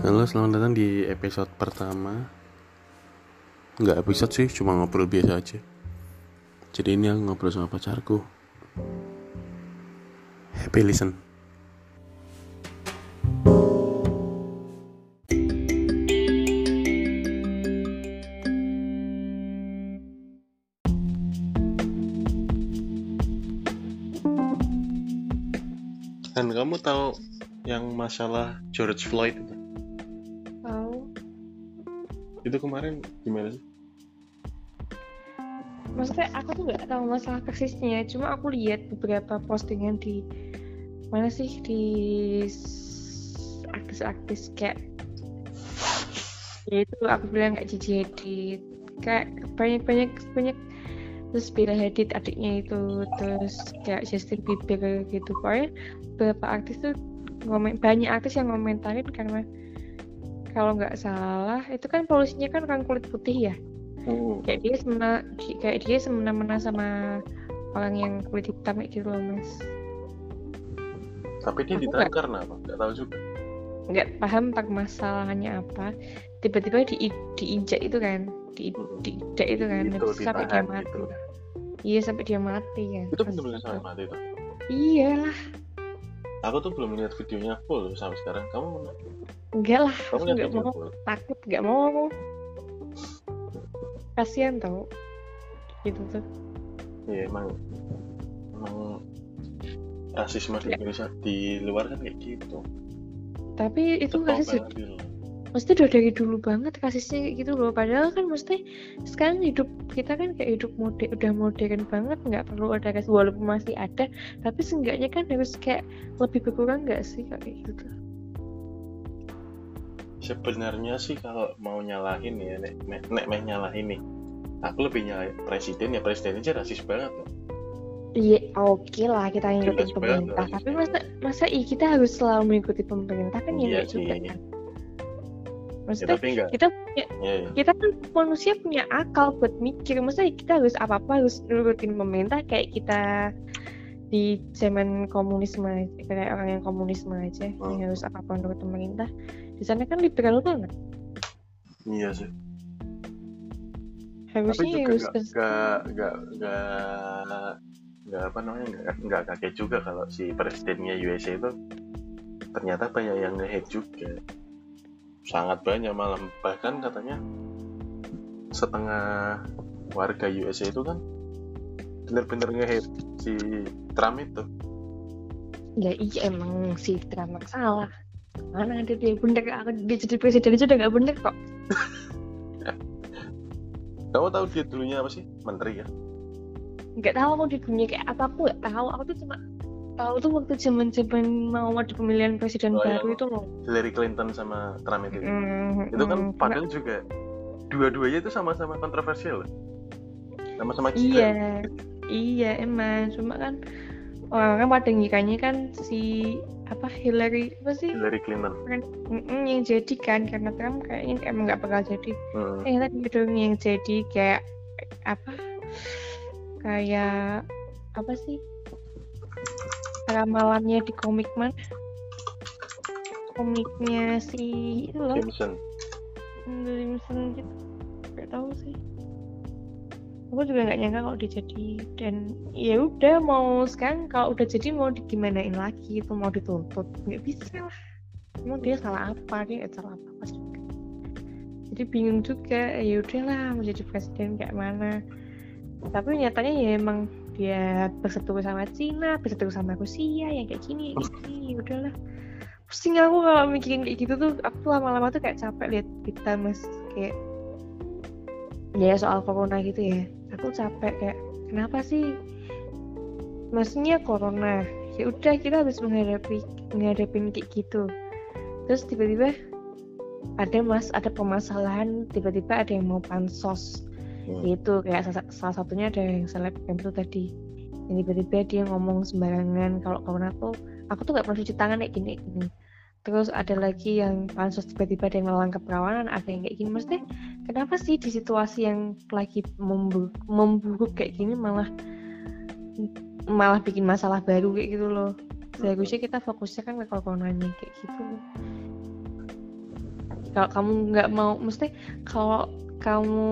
Halo, selamat datang di episode pertama. Nggak episode sih, cuma ngobrol biasa aja. Jadi ini aku ngobrol sama pacarku. Happy listen. Dan kamu tahu yang masalah George Floyd itu? Itu kemarin gimana sih? Maksudnya aku tuh nggak tahu masalah persisnya, cuma aku lihat beberapa postingan di mana sih di artis-artis kayak ya itu aku bilang kayak Gigi Hadid kayak banyak banyak banyak terus Bella Hadid adiknya itu terus kayak Justin Bieber gitu pokoknya beberapa artis tuh banyak artis yang ngomentarin karena kalau nggak salah itu kan polusinya kan orang kulit putih ya Hmm. kayak dia semena kayak dia semena-mena sama orang yang kulit hitam kayak gitu loh mas Tapi dia ditahan karena apa? Nggak tahu juga. nggak paham permasalahannya apa tiba-tiba di diinjak itu kan di Hmm. diinjak itu kan Itu terus sampai dia mati gitu. iya sampai dia mati kan Itu bener-bener sampai mati tuh. iyalah Aku tuh belum lihat videonya full sampai sekarang. Kamu enggak lah aku lihat nggak video mau takut nggak mau. Aku kasihan tau. Gitu tuh. Iya emang emang rasisme di Ya. Indonesia di luar kan kayak gitu. tapi itu banget gitu. mesti udah dari dulu banget kasusnya kayak gitu loh. Padahal kan mesti sekarang hidup kita kan kayak hidup mode udah modern banget nggak perlu ada kasus walaupun masih ada. Tapi seenggaknya kan harus kayak lebih berkurang nggak sih kayak gitu Sebenarnya sih kalau mau nyalahin ya, nek, nek, nek meh nyalahin nih. Aku lebih nyalahin presiden ya presiden aja rasis banget loh. iya oke lah kita ngikutin Jelas banget pemerintah rasisnya. tapi masa masa iya kita harus selalu mengikuti pemerintah kan ya Iya juga sih. kan Ya, maksudnya enggak. kita punya Ya, ya. kita kan manusia punya akal buat mikir maksudnya kita harus apa apa harus nurutin pemerintah kayak kita di zaman komunisme kayak orang yang komunisme aja Hmm. yang harus apa apa nurut pemerintah. Di sana kan liberal banget. Iya sih. Tapi harusnya juga harus nggak nggak nggak nggak apa namanya nggak nggak kaget juga kalau si presidennya USA itu. Ternyata banyak yang nge-hate juga. Sangat banyak malah bahkan katanya setengah warga USA itu kan bener-bener nge-hate si Trump itu. Ya iya emang si Trump salah. Mana ada dia bener aku dia jadi presiden aja udah nggak bener kok. Kamu tahu dia dulunya apa sih? Menteri ya? Nggak tahu aku di dunia kayak apa aku nggak tahu. Aku tuh cuma tahu tuh waktu zaman zaman mau ada pemilihan presiden Oh, baru yang- itu loh. Hillary Clinton sama Trump itu. Mm, itu kan mm, padahal juga dua-duanya itu sama-sama kontroversial sama-sama. Iya, iya emang. Cuma kan orang pada ngiranya kan si apa Hillary apa sih? Hillary Clinton. Kan yang jadi kan karena Trump kayaknya emang nggak bakal jadi. Hmm. Eh tadi dong yang jadi kayak apa kayak apa sih? Ramalannya di komik man komiknya si itu loh. Jameson Jameson gitu. Nggak tahu sih aku juga nggak nyangka kalau dia jadi. Dan ya udah mau sekarang kalau udah jadi mau digimanain lagi? Itu mau dituntut? Nggak bisa lah. Emang dia salah apa? Dia nggak salah apa apa juga. Jadi bingung juga. Ya udahlah mau jadi presiden kayak mana? Tapi nyatanya ya emang dia berseteru sama Cina berseteru sama Rusia yang kayak gini kayak gini. Ya udahlah. Pusing aku kalau mikirin kayak gitu tuh. Aku lama-lama tuh kayak capek lihat kita mas kayak ya soal corona gitu ya aku capek kayak kenapa sih? Maksudnya corona. Ya udah kita harus menghadapi menghadapin kayak gitu. Terus tiba-tiba ada mas ada permasalahan tiba-tiba ada yang mau pansos. Hmm. itu kayak salah, salah satunya ada yang selebgram itu tadi. Yang tiba-tiba dia ngomong sembarangan kalau corona tuh aku tuh nggak pernah cuci tangan kayak gini gini. Terus ada lagi yang pansus tiba-tiba ada yang melawan keperawanan ada yang kayak gini. Maksudnya kenapa sih di situasi yang lagi memburuk, kayak gini malah malah bikin masalah baru kayak gitu loh? Seharusnya kita fokusnya kan ke coronanya kayak gitu. Kalau kamu nggak mau mesti kalau kamu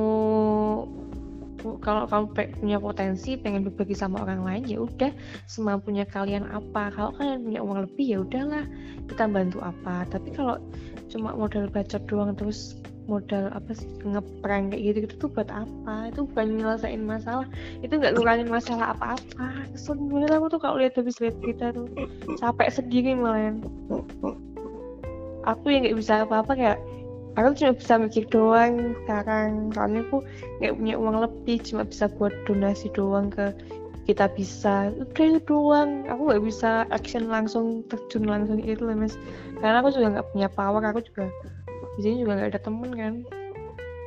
kalau kamu punya potensi pengen berbagi sama orang lain ya udah. Semampunya kalian apa? Kalau kalian punya uang lebih ya udahlah. Kita bantu apa? Tapi kalau cuma modal bacot doang terus modal apa sih ngeprank kayak gitu gitu tuh buat apa? Itu bukan nyelesain masalah. Itu nggak ngurangin masalah apa-apa. Banget aku tuh kalau lihat habis lihat kita tuh. Capek sendiri malah aku yang nggak bisa apa-apa kayak aku cuma bisa mikir doang sekarang. Soalnya aku nggak punya uang lebih cuma bisa buat donasi doang ke kita bisa. Udah itu doang. Aku nggak bisa action langsung terjun langsung itu lah mas. Karena aku juga nggak punya power aku juga di sini juga nggak ada temen kan.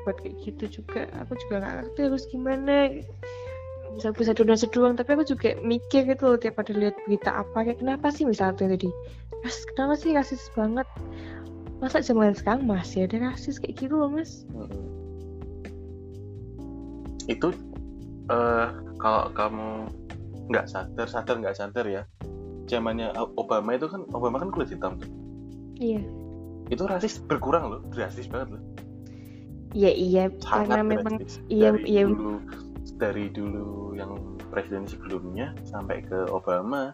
Buat kayak gitu juga. Aku juga nggak ngerti harus gimana. Bisa bisa donasi doang tapi aku juga mikir gitu loh tiap ada lihat berita apa. Kayak kenapa sih misalnya tadi? Mas kenapa sih rasis banget? Masa zaman sekarang masih ada rasis kayak gitu loh mas? Itu uh, kalau kamu nggak sadar sadar nggak sadar ya. Zamannya Obama itu kan Obama kan kulit hitam tuh. Iya itu rasis berkurang loh drastis banget loh. Iya iya Sangat karena memang drastis. iya dari iya. dulu dari dulu yang presiden sebelumnya sampai ke Obama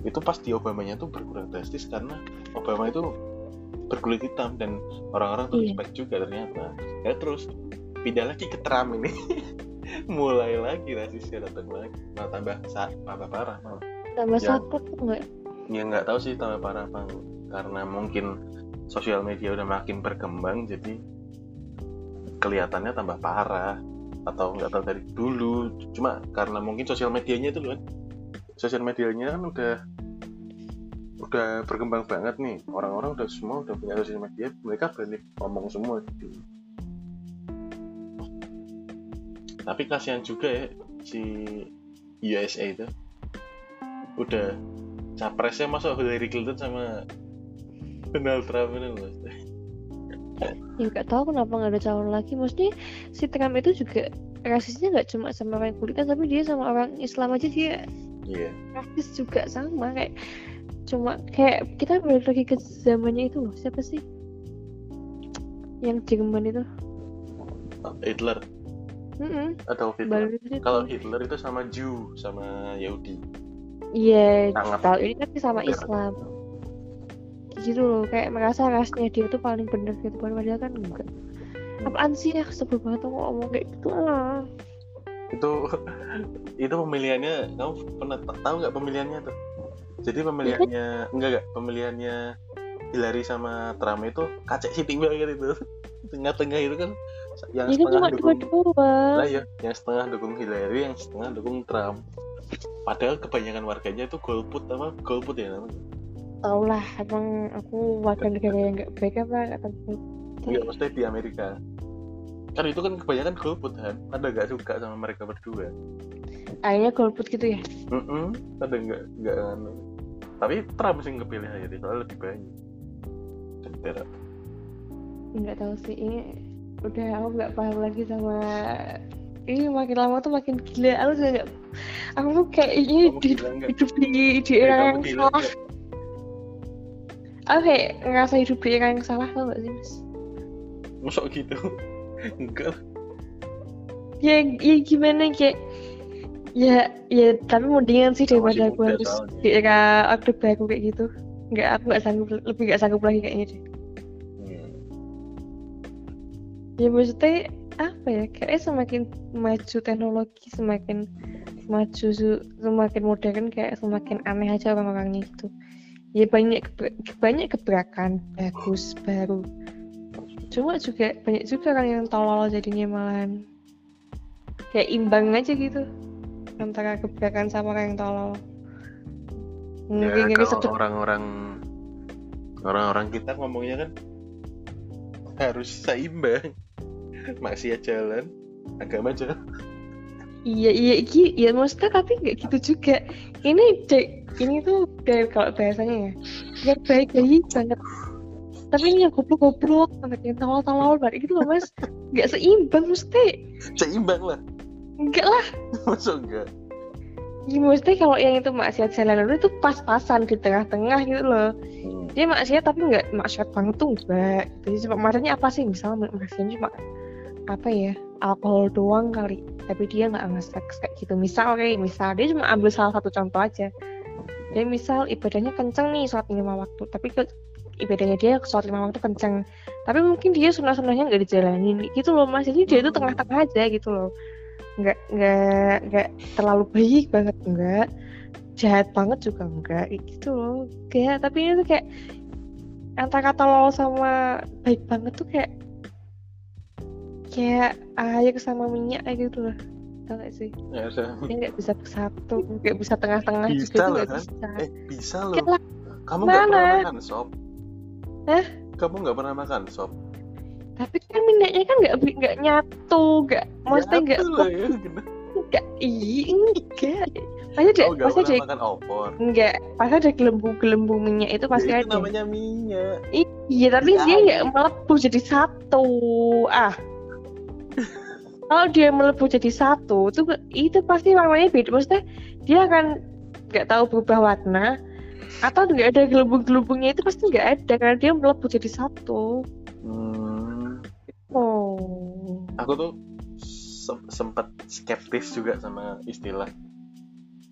itu pas di Obamanya tuh berkurang drastis karena Obama itu berkulit hitam dan orang-orang tuh Iya. respect juga ternyata. Ya terus pindah lagi ke Trump ini. Mulai lagi rasisnya datang lagi. Malah tambah sa- tambah parah malah. Tambah Ya. sakit tuh nggak? Ya nggak tahu sih tambah parah apa karena mungkin sosial media udah makin berkembang jadi kelihatannya tambah parah. Atau nggak tahu dari dulu cuma karena mungkin sosial medianya itu kan. Sosial medianya kan udah udah berkembang banget nih. Orang-orang udah semua udah punya sosial media mereka berani ngomong semua. Gitu. tapi kasihan juga ya si USA itu. Udah capresnya masuk Hillary Clinton sama Donald Trump ini loh ya nggak tahu kenapa nggak ada calon lagi. Maksudnya si Trump itu juga rasisnya nggak cuma sama orang kulit tapi dia sama orang Islam aja dia iya. rasis juga sama. Kayak cuma kayak kita balik lagi ke zamannya itu loh. Siapa sih? Yang Jerman itu. Hitler. Mm-mm, atau Hitler. Kalau Hitler itu sama Jew sama Yahudi. Iya Sangat. tahu ini kan sama. Islam gitu loh kayak merasa rasnya dia tuh paling bener gitu padahal kan enggak. Apaan sih ya sebel banget aku ngomong kayak gitu ah. Itu itu pemilihannya kamu pernah ta- tahu nggak pemilihannya tuh? Jadi pemilihannya enggak enggak pemilihannya Hillary sama Trump itu kacek sitik banget itu tengah-tengah itu kan yang ya kan setengah cuma dukung dua-dua. Lah ya yang setengah dukung Hillary yang setengah dukung Trump. Padahal kebanyakan warganya itu golput apa golput ya namanya tau lah emang aku warga negara yang nggak baik apa tahu. Enggak, maksudnya di Amerika. Kan itu kan kebanyakan golput kan ada nggak suka sama mereka berdua? Akhirnya golput gitu ya? Mm-mm, ada nggak nggak anu. tapi Trump sih kepilih aja soalnya lebih banyak. Sementara, nggak tahu sih ini udah aku nggak paham lagi sama ini makin lama tuh makin gila. Aku juga nggak aku tuh kayak ini di, hidup di di era yang salah? Aku kayak ngerasa hidup di era yang salah tau gak sih mas? Masuk gitu. Enggak. Ya ya gimana kayak ya ya tapi mendingan sih daripada aku harus di era orde baru kayak gitu. Nggak aku nggak sanggup lebih nggak sanggup lagi kayaknya deh. Hmm. ya maksudnya apa ya kayaknya semakin maju teknologi semakin maju semakin modern kayak semakin aneh aja orang-orangnya gitu ya banyak banyak gebrakan bagus baru. Cuma juga banyak juga orang yang tolol jadinya malahan. Kayak imbang aja gitu antara gebrakan sama orang yang tolol. Ya kalau orang-orang orang-orang kita ngomongnya kan harus seimbang. Maksiat jalan agama jalan Iya iya iya, iya maksudnya tapi nggak gitu juga. Ini dek ini tuh dari kalau bahasanya ya, yang baik baik banget. Tapi ini yang goblok-goblok, banget yang tolol-tolol banget gitu loh mas. Nggak seimbang mesti. seimbang lah Enggak lah. masuk enggak Ya, maksudnya kalau yang itu maksiat jalan lalu itu pas-pasan di tengah-tengah gitu loh. Hmm. Dia maksiat tapi nggak maksiat banget tuh enggak. Jadi cuma maksudnya apa sih? Misalnya maksiatnya cuma apa ya alkohol doang kali tapi dia nggak nge-seks kayak gitu. Misal kayak misal dia cuma ambil salah satu contoh aja. Dia misal ibadahnya kenceng nih sholat lima waktu tapi ke ibadahnya dia sholat lima waktu kenceng. Tapi mungkin dia sunnah sunnahnya nggak dijalanin gitu loh mas. Jadi dia itu tengah-tengah aja gitu loh. Nggak nggak nggak terlalu baik banget enggak jahat banget juga enggak gitu loh. Kayak tapi ini tuh kayak antara tolol sama baik banget tuh kayak kayak air sama minyak kayak gitu loh tau gak sih Ya, dia nggak bisa bersatu nggak bisa tengah-tengah Bisa juga loh, nggak kan? bisa Eh, bisa loh. Kayak lah, Kamu nggak pernah makan sop? Hah? Kamu nggak pernah makan sop? tapi kan minyaknya kan nggak nggak nyatu nggak maksudnya nggak ya. Nggak iya enggak pasti ada Oh, pasti ada makan opor. enggak pasti ada gelembung-gelembung minyak itu pasti Ya, ada namanya minyak. iya tapi Iya, dia iya. nggak melepuh jadi satu ah kalau dia melepuh jadi satu itu itu pasti warnanya beda maksudnya dia akan nggak tahu berubah warna atau nggak ada gelembung-gelembungnya itu pasti nggak ada karena dia melepuh jadi satu Hmm, oh aku tuh sem- sempat skeptis juga sama istilah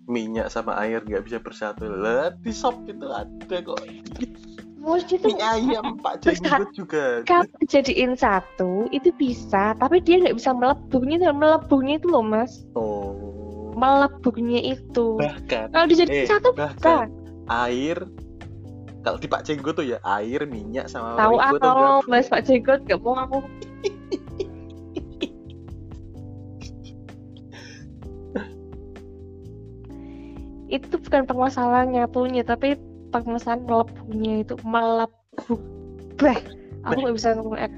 minyak sama air nggak bisa bersatu. Lah di sop itu ada kok. Maksudnya tuh Mie ayam Pak Jenggot juga. kalau dijadiin satu itu bisa. Tapi dia nggak bisa melepuhnya dan melepuhnya itu loh mas. Oh. melepuhnya itu. Bahkan kalau dijadiin eh, satu bahkan air kalau di Pak Jenggot tuh ya air minyak sama tahu aku nggak- mas Pak Jenggot gak mau. Aku itu bukan permasalahan nyatunya tapi permasalahan melepuhnya itu melepuh bah aku nggak bisa ngomong eh.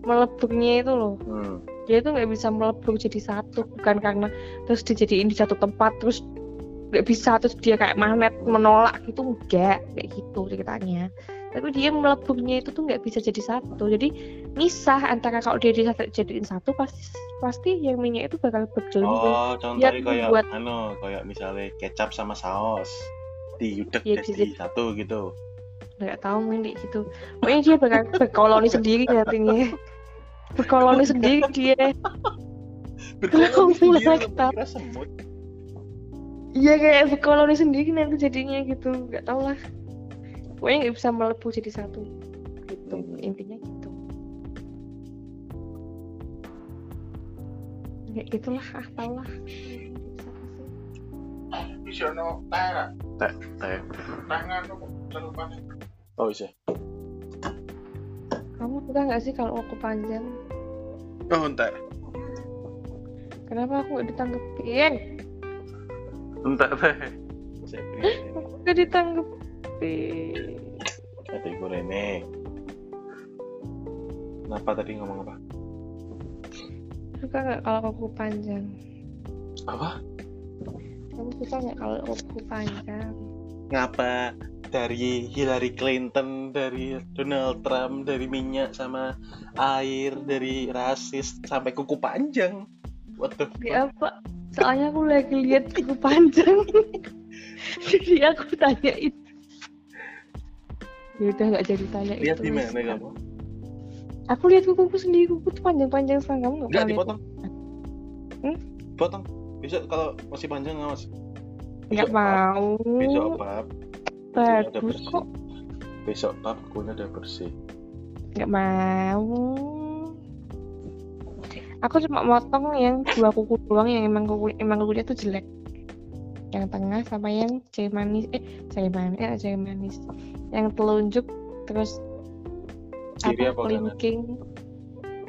melepuhnya itu loh. Hmm. dia itu nggak bisa melepuh jadi satu bukan karena terus dijadiin di satu tempat terus nggak bisa terus dia kayak magnet menolak gitu enggak kayak gitu ceritanya. Tapi dia melepuhnya itu tuh nggak bisa jadi satu. Jadi misah antara kalau dia jadiin satu pasti pasti yang minyak itu bakal bergelembung Oh, contohnya kayak buat- anu, kayak misalnya kecap sama saus diudek Iya, jadi di- satu gitu. nggak tahu kayak gitu. Pokoknya dia bakal berkoloni sendiri nantinya berkoloni sendiri dia. Berkoloni sendiri kira semut. Iya kayak berkoloni sendiri nanti jadinya gitu nggak tau lah. Pokoknya nggak bisa melepuh jadi satu. Gitu Hmm. intinya gitu. Kayak gitulah ah tau lah Bisa no teh, Teh, teh. tangan no celupan. Oh iya. kamu suka nggak sih kalau aku panjang Oh, entar. kenapa aku nggak ditanggepin Entar teh. Saya beri nggak ditanggepin Ada ibu Rene. Kenapa tadi ngomong apa? suka nggak kalau kuku panjang Apa? Kamu suka nggak kalau kuku panjang Ngapa dari Hillary Clinton, dari Donald Trump, dari minyak sama air, dari rasis sampai kuku panjang. What the fuck? Ya apa? Soalnya aku lagi lihat kuku panjang. Jadi aku tanyain. Ya udah nggak jadi tanya Lihat itu. di Mas. mana kamu? Aku lihat kukuku sendiri, kuku tuh panjang-panjang sekarang kamu nggak lihat? dipotong. Hmm? Potong. Besok kalau masih panjang. Nggak Besok pap, mau. Besok pap, Bagus kok. Besok pap kukunya udah bersih. Nggak mau. Aku cuma motong yang dua kuku doang yang emang kuku emang kukunya tuh jelek. Yang tengah sama yang jari manis eh jari manis eh jari manis. Yang telunjuk terus Kiri apa kanan? kelingking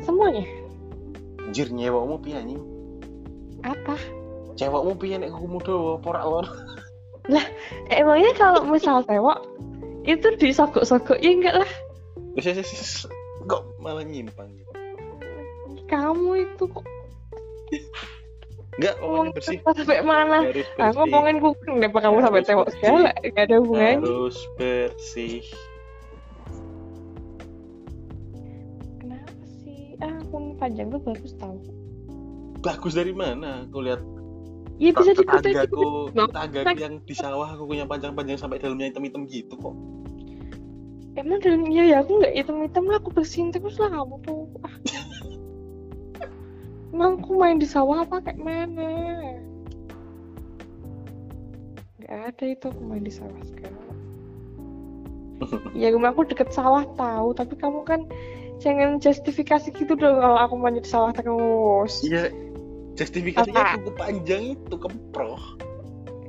semuanya Anjir nyewokmu piye anjing? apa Cewekmu piye nek kukumu dawa porak lor? Eh, emangnya kalau misal tewok itu disogok-sogok ya enggak lah. Kok malah nyimpang gitu. kamu itu kok Enggak, ngomongin bersih. sampai mana aku ngomongin kuping kenapa kamu sampai bersih. segala gak ada hubungannya Harus bersih. kenapa sih ah akun panjang tuh bagus tau Bagus dari mana? Aku lihat ya bisa tetanggaku Loh, tetanggaku kan- yang di sawah kukunya panjang-panjang sampai dalamnya hitam-hitam gitu kok. Emang dalam iya ya aku nggak hitam hitam lah aku bersihin terus lah kamu tuh ah. emang aku main di sawah apa kayak mana? Nggak ada itu aku main di sawah sekarang ya rumahku deket sawah tahu tapi kamu kan jangan justifikasi gitu dong kalau aku main di sawah terus. Iya justifikasinya kuku panjang itu kemproh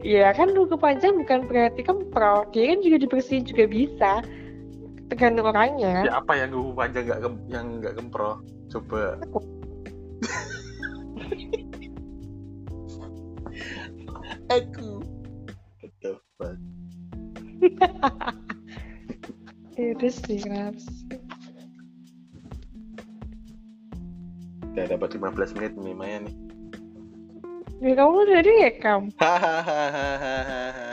ya kan lu panjang bukan berarti kemprot dia kan juga dibersihin juga bisa. Tergantung orangnya. Ya apa yang kuku panjang nggak kem- yang nggak kemproh coba. Aku. Betul ya sih kenapa sih? udah dapat 15 menit Maya nih ya kamu rekam hahaha